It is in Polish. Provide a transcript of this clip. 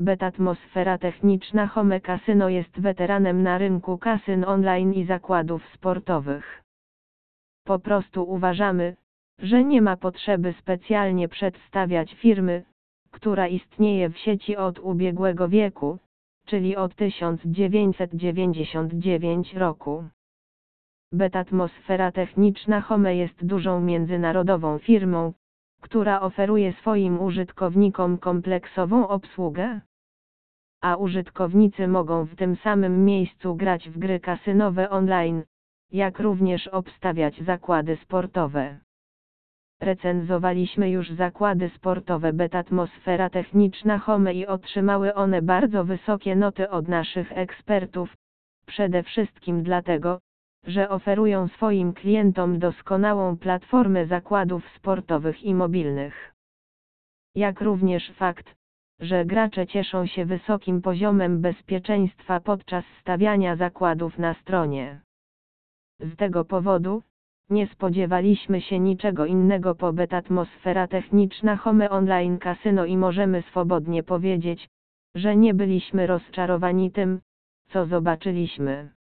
Betatmosfera techniczna Home Casino jest weteranem na rynku kasyn online i zakładów sportowych. Po prostu uważamy, że nie ma potrzeby specjalnie przedstawiać firmy, która istnieje w sieci od ubiegłego wieku, czyli od 1999 roku. Betatmosfera techniczna Home jest dużą międzynarodową firmą, która oferuje swoim użytkownikom kompleksową obsługę. A użytkownicy mogą w tym samym miejscu grać w gry kasynowe online, jak również obstawiać zakłady sportowe. Recenzowaliśmy już zakłady sportowe Betatmosfera Techniczna Home i otrzymały one bardzo wysokie noty od naszych ekspertów, przede wszystkim dlatego, że oferują swoim klientom doskonałą platformę zakładów sportowych i mobilnych. Jak również fakt, że gracze cieszą się wysokim poziomem bezpieczeństwa podczas stawiania zakładów na stronie. Z tego powodu, nie spodziewaliśmy się niczego innego po betatmosfera techniczna Home Online Casino i możemy swobodnie powiedzieć, że nie byliśmy rozczarowani tym, co zobaczyliśmy.